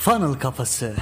Funnel Kafası.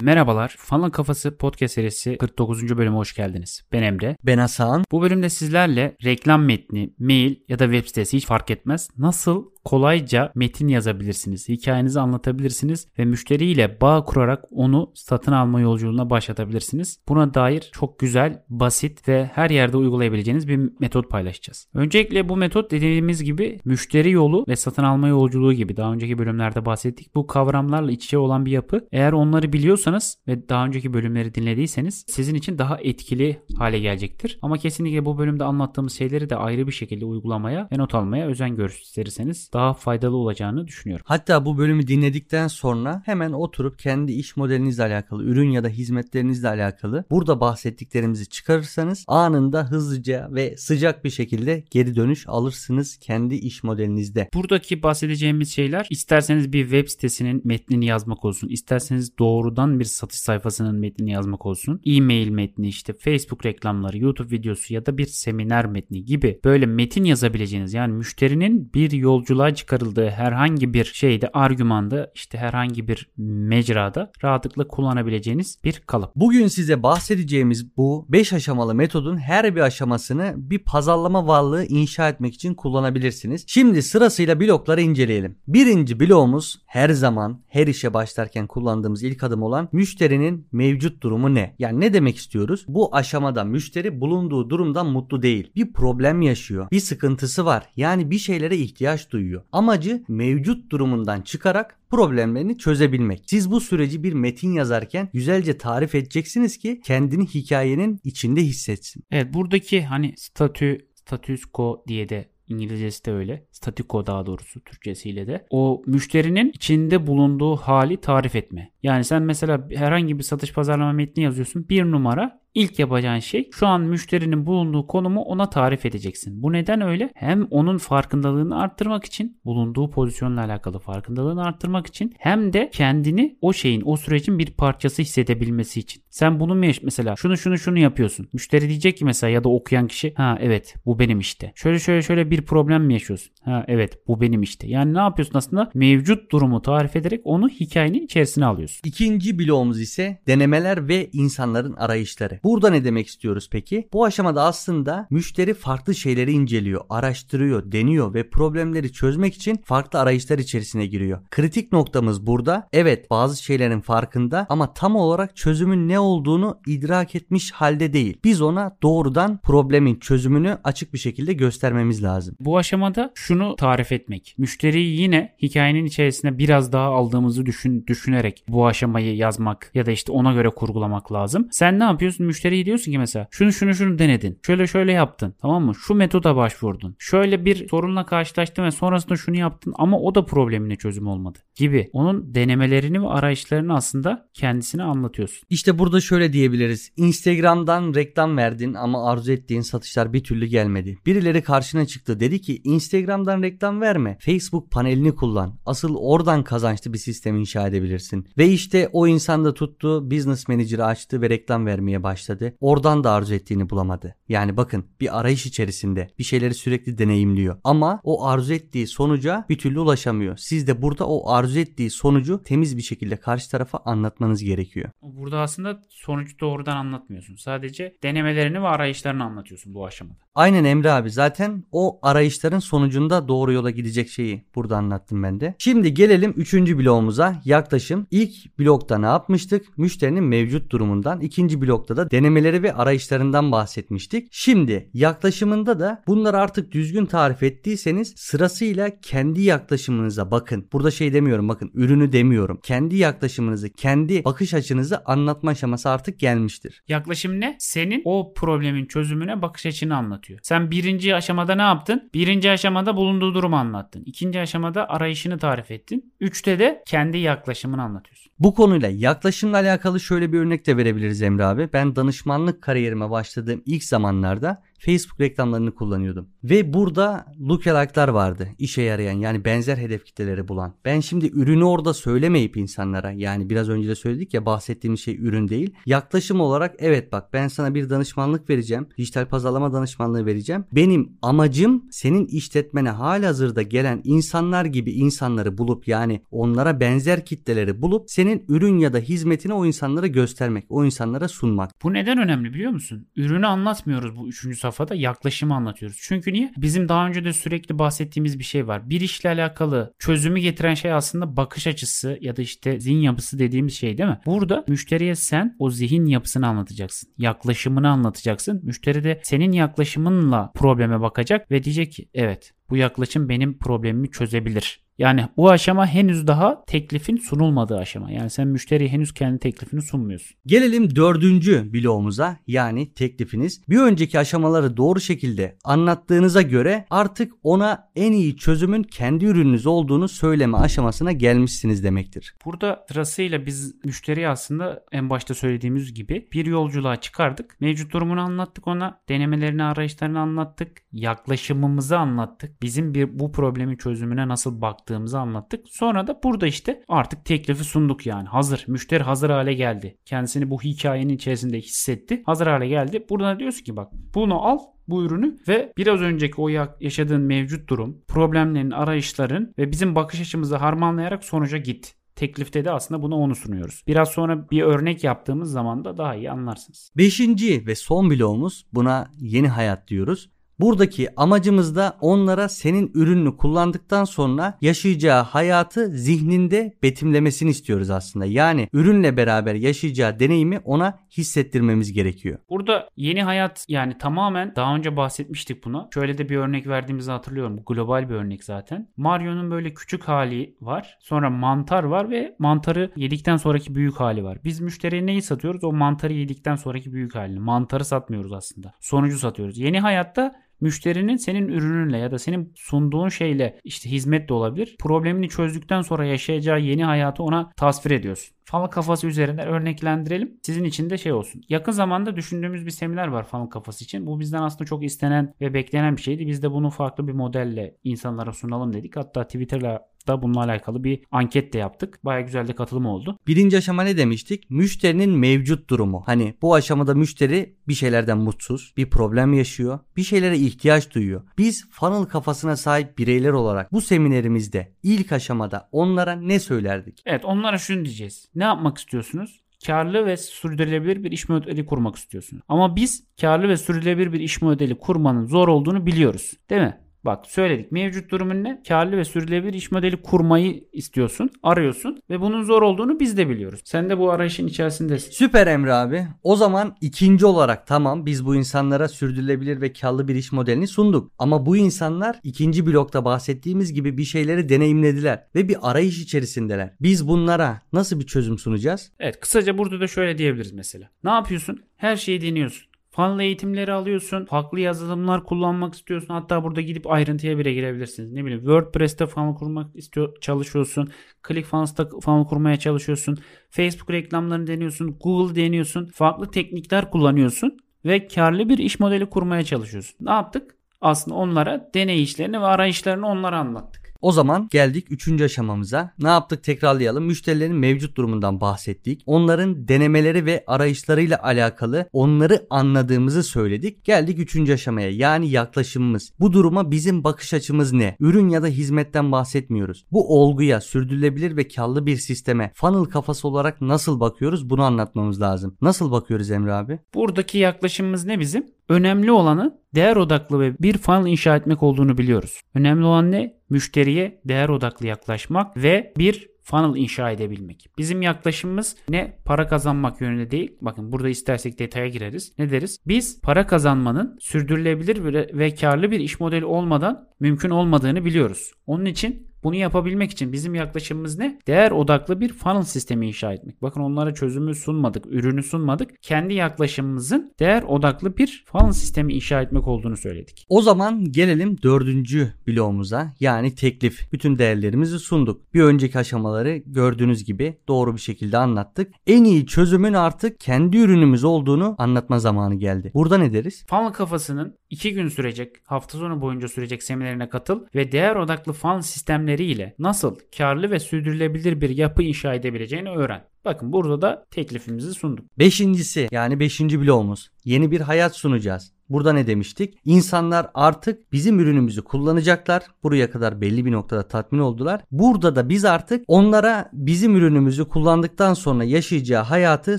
Merhabalar. Funnel Kafası podcast serisi 49. bölüme hoş geldiniz. Ben Emre. Ben Hasan. Bu bölümde sizlerle reklam metni, mail ya da web sitesi hiç fark etmez. Nasıl kolayca metin yazabilirsiniz, hikayenizi anlatabilirsiniz ve müşteriyle bağ kurarak onu satın alma yolculuğuna başlatabilirsiniz. Buna dair çok güzel, basit ve her yerde uygulayabileceğiniz bir metot paylaşacağız. Öncelikle bu metot dediğimiz gibi müşteri yolu ve satın alma yolculuğu gibi daha önceki bölümlerde bahsettik. Bu kavramlarla iç içe olan bir yapı. Eğer onları biliyorsanız ve daha önceki bölümleri dinlediyseniz sizin için daha etkili hale gelecektir. Ama kesinlikle bu bölümde anlattığımız şeyleri de ayrı bir şekilde uygulamaya ve not almaya özen gösterirseniz daha faydalı olacağını düşünüyorum. Hatta bu bölümü dinledikten sonra hemen oturup kendi iş modelinizle alakalı, ürün ya da hizmetlerinizle alakalı burada bahsettiklerimizi çıkarırsanız anında hızlıca ve sıcak bir şekilde geri dönüş alırsınız kendi iş modelinizde. Buradaki bahsedeceğimiz şeyler isterseniz bir web sitesinin metnini yazmak olsun, isterseniz doğrudan bir satış sayfasının metnini yazmak olsun, e-mail metni işte Facebook reklamları, YouTube videosu ya da bir seminer metni gibi böyle metin yazabileceğiniz yani müşterinin bir yolculuğa yolculuğa çıkarıldığı herhangi bir şeyde argümanda işte herhangi bir mecrada rahatlıkla kullanabileceğiniz bir kalıp. Bugün size bahsedeceğimiz bu 5 aşamalı metodun her bir aşamasını bir pazarlama varlığı inşa etmek için kullanabilirsiniz. Şimdi sırasıyla blokları inceleyelim. Birinci bloğumuz her zaman her işe başlarken kullandığımız ilk adım olan müşterinin mevcut durumu ne? Yani ne demek istiyoruz? Bu aşamada müşteri bulunduğu durumdan mutlu değil. Bir problem yaşıyor. Bir sıkıntısı var. Yani bir şeylere ihtiyaç duyuyor duyuyor. Amacı mevcut durumundan çıkarak problemlerini çözebilmek. Siz bu süreci bir metin yazarken güzelce tarif edeceksiniz ki kendini hikayenin içinde hissetsin. Evet buradaki hani statü, status quo diye de İngilizcesi de öyle. Statiko daha doğrusu Türkçesiyle de. O müşterinin içinde bulunduğu hali tarif etme. Yani sen mesela herhangi bir satış pazarlama metni yazıyorsun. Bir numara İlk yapacağın şey şu an müşterinin bulunduğu konumu ona tarif edeceksin. Bu neden öyle? Hem onun farkındalığını arttırmak için, bulunduğu pozisyonla alakalı farkındalığını arttırmak için hem de kendini o şeyin, o sürecin bir parçası hissedebilmesi için. Sen bunu mu mesela şunu şunu şunu yapıyorsun. Müşteri diyecek ki mesela ya da okuyan kişi ha evet bu benim işte. Şöyle şöyle şöyle bir problem mi yaşıyorsun? Ha evet bu benim işte. Yani ne yapıyorsun aslında? Mevcut durumu tarif ederek onu hikayenin içerisine alıyorsun. İkinci bloğumuz ise denemeler ve insanların arayışları. Burada ne demek istiyoruz peki? Bu aşamada aslında müşteri farklı şeyleri inceliyor, araştırıyor, deniyor ve problemleri çözmek için farklı arayışlar içerisine giriyor. Kritik noktamız burada. Evet bazı şeylerin farkında ama tam olarak çözümün ne olduğunu idrak etmiş halde değil. Biz ona doğrudan problemin çözümünü açık bir şekilde göstermemiz lazım. Bu aşamada şunu tarif etmek. Müşteriyi yine hikayenin içerisine biraz daha aldığımızı düşün, düşünerek bu aşamayı yazmak ya da işte ona göre kurgulamak lazım. Sen ne yapıyorsun? Müşteriye diyorsun ki mesela şunu şunu şunu denedin. Şöyle şöyle yaptın. Tamam mı? Şu metoda başvurdun. Şöyle bir sorunla karşılaştın ve sonrasında şunu yaptın ama o da problemine çözüm olmadı gibi. Onun denemelerini ve arayışlarını aslında kendisine anlatıyorsun. İşte burada şöyle diyebiliriz. Instagram'dan reklam verdin ama arzu ettiğin satışlar bir türlü gelmedi. Birileri karşına çıktı dedi ki Instagram'dan reklam verme. Facebook panelini kullan. Asıl oradan kazançlı bir sistem inşa edebilirsin. Ve işte o insan da tuttu Business Manager'ı açtı ve reklam vermeye başladı. Oradan da arzu ettiğini bulamadı. Yani bakın bir arayış içerisinde bir şeyleri sürekli deneyimliyor. Ama o arzu ettiği sonuca bir türlü ulaşamıyor. Siz de burada o arzu ettiği sonucu temiz bir şekilde karşı tarafa anlatmanız gerekiyor. Burada aslında sonucu doğrudan anlatmıyorsun. Sadece denemelerini ve arayışlarını anlatıyorsun bu aşamada. Aynen Emre abi zaten o arayışların sonucunda doğru yola gidecek şeyi burada anlattım ben de. Şimdi gelelim 3. bloğumuza yaklaşım. İlk blokta ne yapmıştık? Müşterinin mevcut durumundan. İkinci blokta da denemeleri ve arayışlarından bahsetmiştik. Şimdi yaklaşımında da bunları artık düzgün tarif ettiyseniz sırasıyla kendi yaklaşımınıza bakın. Burada şey demiyorum bakın ürünü demiyorum. Kendi yaklaşımınızı, kendi bakış açınızı anlatma aşaması artık gelmiştir. Yaklaşım ne? Senin o problemin çözümüne bakış açını anlatıyor. Sen birinci aşamada ne yaptın? Birinci aşamada bulunduğu durumu anlattın. İkinci aşamada arayışını tarif ettin. Üçte de kendi yaklaşımını anlatıyorsun. Bu konuyla yaklaşımla alakalı şöyle bir örnek de verebiliriz Emre abi. Ben danışmanlık kariyerime başladığım ilk zamanlarda Facebook reklamlarını kullanıyordum. Ve burada lookalike'lar vardı. işe yarayan yani benzer hedef kitleleri bulan. Ben şimdi ürünü orada söylemeyip insanlara yani biraz önce de söyledik ya bahsettiğimiz şey ürün değil. Yaklaşım olarak evet bak ben sana bir danışmanlık vereceğim. Dijital pazarlama danışmanlığı vereceğim. Benim amacım senin işletmene halihazırda gelen insanlar gibi insanları bulup yani onlara benzer kitleleri bulup senin ürün ya da hizmetini o insanlara göstermek, o insanlara sunmak. Bu neden önemli biliyor musun? Ürünü anlatmıyoruz bu üçüncü safhada yaklaşımı anlatıyoruz. Çünkü niye? Bizim daha önce de sürekli bahsettiğimiz bir şey var. Bir işle alakalı çözümü getiren şey aslında bakış açısı ya da işte zihin yapısı dediğimiz şey değil mi? Burada müşteriye sen o zihin yapısını anlatacaksın. Yaklaşımını anlatacaksın. Müşteri de senin yaklaşımınla probleme bakacak ve diyecek ki evet bu yaklaşım benim problemimi çözebilir. Yani bu aşama henüz daha teklifin sunulmadığı aşama. Yani sen müşteriye henüz kendi teklifini sunmuyorsun. Gelelim dördüncü bloğumuza yani teklifiniz. Bir önceki aşamaları doğru şekilde anlattığınıza göre artık ona en iyi çözümün kendi ürününüz olduğunu söyleme aşamasına gelmişsiniz demektir. Burada sırasıyla biz müşteriye aslında en başta söylediğimiz gibi bir yolculuğa çıkardık. Mevcut durumunu anlattık ona. Denemelerini, arayışlarını anlattık. Yaklaşımımızı anlattık. Bizim bir bu problemin çözümüne nasıl baktık yaptığımızı anlattık. Sonra da burada işte artık teklifi sunduk yani. Hazır. Müşteri hazır hale geldi. Kendisini bu hikayenin içerisinde hissetti. Hazır hale geldi. Burada diyorsun ki bak bunu al bu ürünü ve biraz önceki o yaşadığın mevcut durum, problemlerin, arayışların ve bizim bakış açımızı harmanlayarak sonuca git. Teklifte de aslında bunu onu sunuyoruz. Biraz sonra bir örnek yaptığımız zaman da daha iyi anlarsınız. Beşinci ve son bloğumuz buna yeni hayat diyoruz. Buradaki amacımız da onlara senin ürününü kullandıktan sonra yaşayacağı hayatı zihninde betimlemesini istiyoruz aslında. Yani ürünle beraber yaşayacağı deneyimi ona hissettirmemiz gerekiyor. Burada yeni hayat yani tamamen daha önce bahsetmiştik buna. Şöyle de bir örnek verdiğimizi hatırlıyorum. Global bir örnek zaten. Mario'nun böyle küçük hali var. Sonra mantar var ve mantarı yedikten sonraki büyük hali var. Biz müşteriye neyi satıyoruz? O mantarı yedikten sonraki büyük halini. Mantarı satmıyoruz aslında. Sonucu satıyoruz. Yeni hayatta müşterinin senin ürününle ya da senin sunduğun şeyle işte hizmet de olabilir. Problemini çözdükten sonra yaşayacağı yeni hayatı ona tasvir ediyorsun. Funnel kafası üzerinden örneklendirelim. Sizin için de şey olsun. Yakın zamanda düşündüğümüz bir seminer var funnel kafası için. Bu bizden aslında çok istenen ve beklenen bir şeydi. Biz de bunu farklı bir modelle insanlara sunalım dedik. Hatta Twitter'la da bununla alakalı bir anket de yaptık. Baya güzel de katılım oldu. Birinci aşama ne demiştik? Müşterinin mevcut durumu. Hani bu aşamada müşteri bir şeylerden mutsuz, bir problem yaşıyor, bir şeylere ihtiyaç duyuyor. Biz funnel kafasına sahip bireyler olarak bu seminerimizde ilk aşamada onlara ne söylerdik? Evet onlara şunu diyeceğiz. Ne yapmak istiyorsunuz? karlı ve sürdürülebilir bir iş modeli kurmak istiyorsunuz. Ama biz karlı ve sürdürülebilir bir iş modeli kurmanın zor olduğunu biliyoruz. Değil mi? Bak söyledik mevcut durumun ne? Karlı ve sürdürülebilir iş modeli kurmayı istiyorsun, arıyorsun ve bunun zor olduğunu biz de biliyoruz. Sen de bu arayışın içerisindesin. Süper Emre abi. O zaman ikinci olarak tamam biz bu insanlara sürdürülebilir ve karlı bir iş modelini sunduk. Ama bu insanlar ikinci blokta bahsettiğimiz gibi bir şeyleri deneyimlediler ve bir arayış içerisindeler. Biz bunlara nasıl bir çözüm sunacağız? Evet kısaca burada da şöyle diyebiliriz mesela. Ne yapıyorsun? Her şeyi deniyorsun. Funnel eğitimleri alıyorsun. Farklı yazılımlar kullanmak istiyorsun. Hatta burada gidip ayrıntıya bile girebilirsiniz. Ne bileyim WordPress'te funnel kurmak istiyor, çalışıyorsun. ClickFunnels'ta funnel kurmaya çalışıyorsun. Facebook reklamlarını deniyorsun. Google deniyorsun. Farklı teknikler kullanıyorsun. Ve karlı bir iş modeli kurmaya çalışıyorsun. Ne yaptık? Aslında onlara deney işlerini ve arayışlarını onlara anlattık. O zaman geldik 3. aşamamıza. Ne yaptık tekrarlayalım. Müşterilerin mevcut durumundan bahsettik. Onların denemeleri ve arayışlarıyla alakalı onları anladığımızı söyledik. Geldik 3. aşamaya yani yaklaşımımız. Bu duruma bizim bakış açımız ne? Ürün ya da hizmetten bahsetmiyoruz. Bu olguya sürdürülebilir ve karlı bir sisteme funnel kafası olarak nasıl bakıyoruz bunu anlatmamız lazım. Nasıl bakıyoruz Emre abi? Buradaki yaklaşımımız ne bizim? Önemli olanı değer odaklı ve bir funnel inşa etmek olduğunu biliyoruz. Önemli olan ne? Müşteriye değer odaklı yaklaşmak ve bir funnel inşa edebilmek. Bizim yaklaşımımız ne para kazanmak yönünde değil. Bakın burada istersek detaya gireriz. Ne deriz? Biz para kazanmanın sürdürülebilir ve karlı bir iş modeli olmadan mümkün olmadığını biliyoruz. Onun için bunu yapabilmek için bizim yaklaşımımız ne? Değer odaklı bir funnel sistemi inşa etmek. Bakın onlara çözümü sunmadık, ürünü sunmadık. Kendi yaklaşımımızın değer odaklı bir funnel sistemi inşa etmek olduğunu söyledik. O zaman gelelim dördüncü bloğumuza yani teklif. Bütün değerlerimizi sunduk. Bir önceki aşamaları gördüğünüz gibi doğru bir şekilde anlattık. En iyi çözümün artık kendi ürünümüz olduğunu anlatma zamanı geldi. Burada ne deriz? Funnel kafasının 2 gün sürecek, hafta sonu boyunca sürecek seminerine katıl ve değer odaklı fan sistemleriyle nasıl karlı ve sürdürülebilir bir yapı inşa edebileceğini öğren. Bakın burada da teklifimizi sunduk. Beşincisi yani beşinci bloğumuz. Yeni bir hayat sunacağız. Burada ne demiştik? İnsanlar artık bizim ürünümüzü kullanacaklar. Buraya kadar belli bir noktada tatmin oldular. Burada da biz artık onlara bizim ürünümüzü kullandıktan sonra yaşayacağı hayatı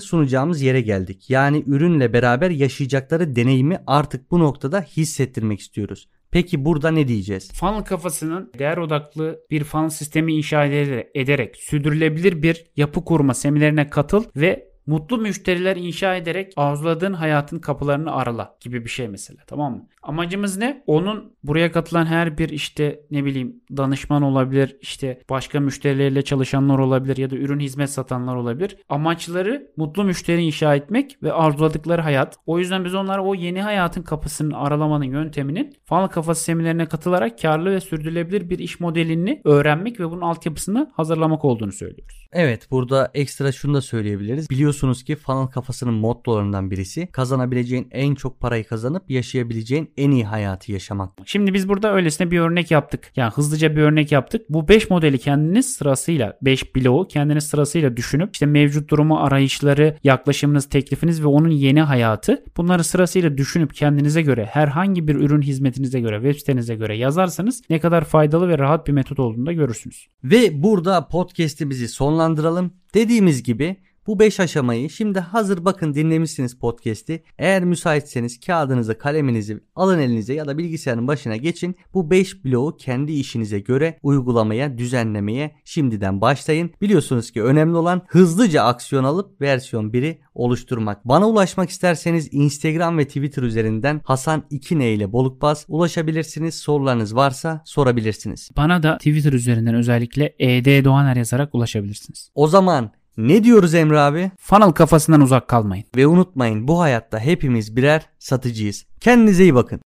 sunacağımız yere geldik. Yani ürünle beraber yaşayacakları deneyimi artık bu noktada hissettirmek istiyoruz. Peki burada ne diyeceğiz? Funnel kafasının değer odaklı bir funnel sistemi inşa ederek sürdürülebilir bir yapı kurma seminerine katıl ve Mutlu müşteriler inşa ederek arzuladığın hayatın kapılarını arala gibi bir şey mesela tamam mı? Amacımız ne? Onun buraya katılan her bir işte ne bileyim danışman olabilir, işte başka müşterilerle çalışanlar olabilir ya da ürün hizmet satanlar olabilir. Amaçları mutlu müşteri inşa etmek ve arzuladıkları hayat. O yüzden biz onlara o yeni hayatın kapısını aralamanın yönteminin funnel kafası seminerine katılarak karlı ve sürdürülebilir bir iş modelini öğrenmek ve bunun altyapısını hazırlamak olduğunu söylüyoruz. Evet burada ekstra şunu da söyleyebiliriz. Biliyorsunuz ki funnel kafasının mottolarından birisi kazanabileceğin en çok parayı kazanıp yaşayabileceğin en iyi hayatı yaşamak. Şimdi biz burada öylesine bir örnek yaptık. Yani hızlıca bir örnek yaptık. Bu 5 modeli kendiniz sırasıyla 5 bloğu kendiniz sırasıyla düşünüp işte mevcut durumu, arayışları, yaklaşımınız, teklifiniz ve onun yeni hayatı bunları sırasıyla düşünüp kendinize göre herhangi bir ürün hizmetinize göre web sitenize göre yazarsanız ne kadar faydalı ve rahat bir metot olduğunu da görürsünüz. Ve burada podcast'imizi sonlandıralım. Dediğimiz gibi bu 5 aşamayı şimdi hazır bakın dinlemişsiniz podcast'i. Eğer müsaitseniz kağıdınızı kaleminizi alın elinize ya da bilgisayarın başına geçin. Bu 5 bloğu kendi işinize göre uygulamaya, düzenlemeye şimdiden başlayın. Biliyorsunuz ki önemli olan hızlıca aksiyon alıp versiyon 1'i oluşturmak. Bana ulaşmak isterseniz Instagram ve Twitter üzerinden Hasan 2 ile Bolukbaz ulaşabilirsiniz. Sorularınız varsa sorabilirsiniz. Bana da Twitter üzerinden özellikle ED Doğaner yazarak ulaşabilirsiniz. O zaman ne diyoruz Emre abi? Funnel kafasından uzak kalmayın. Ve unutmayın bu hayatta hepimiz birer satıcıyız. Kendinize iyi bakın.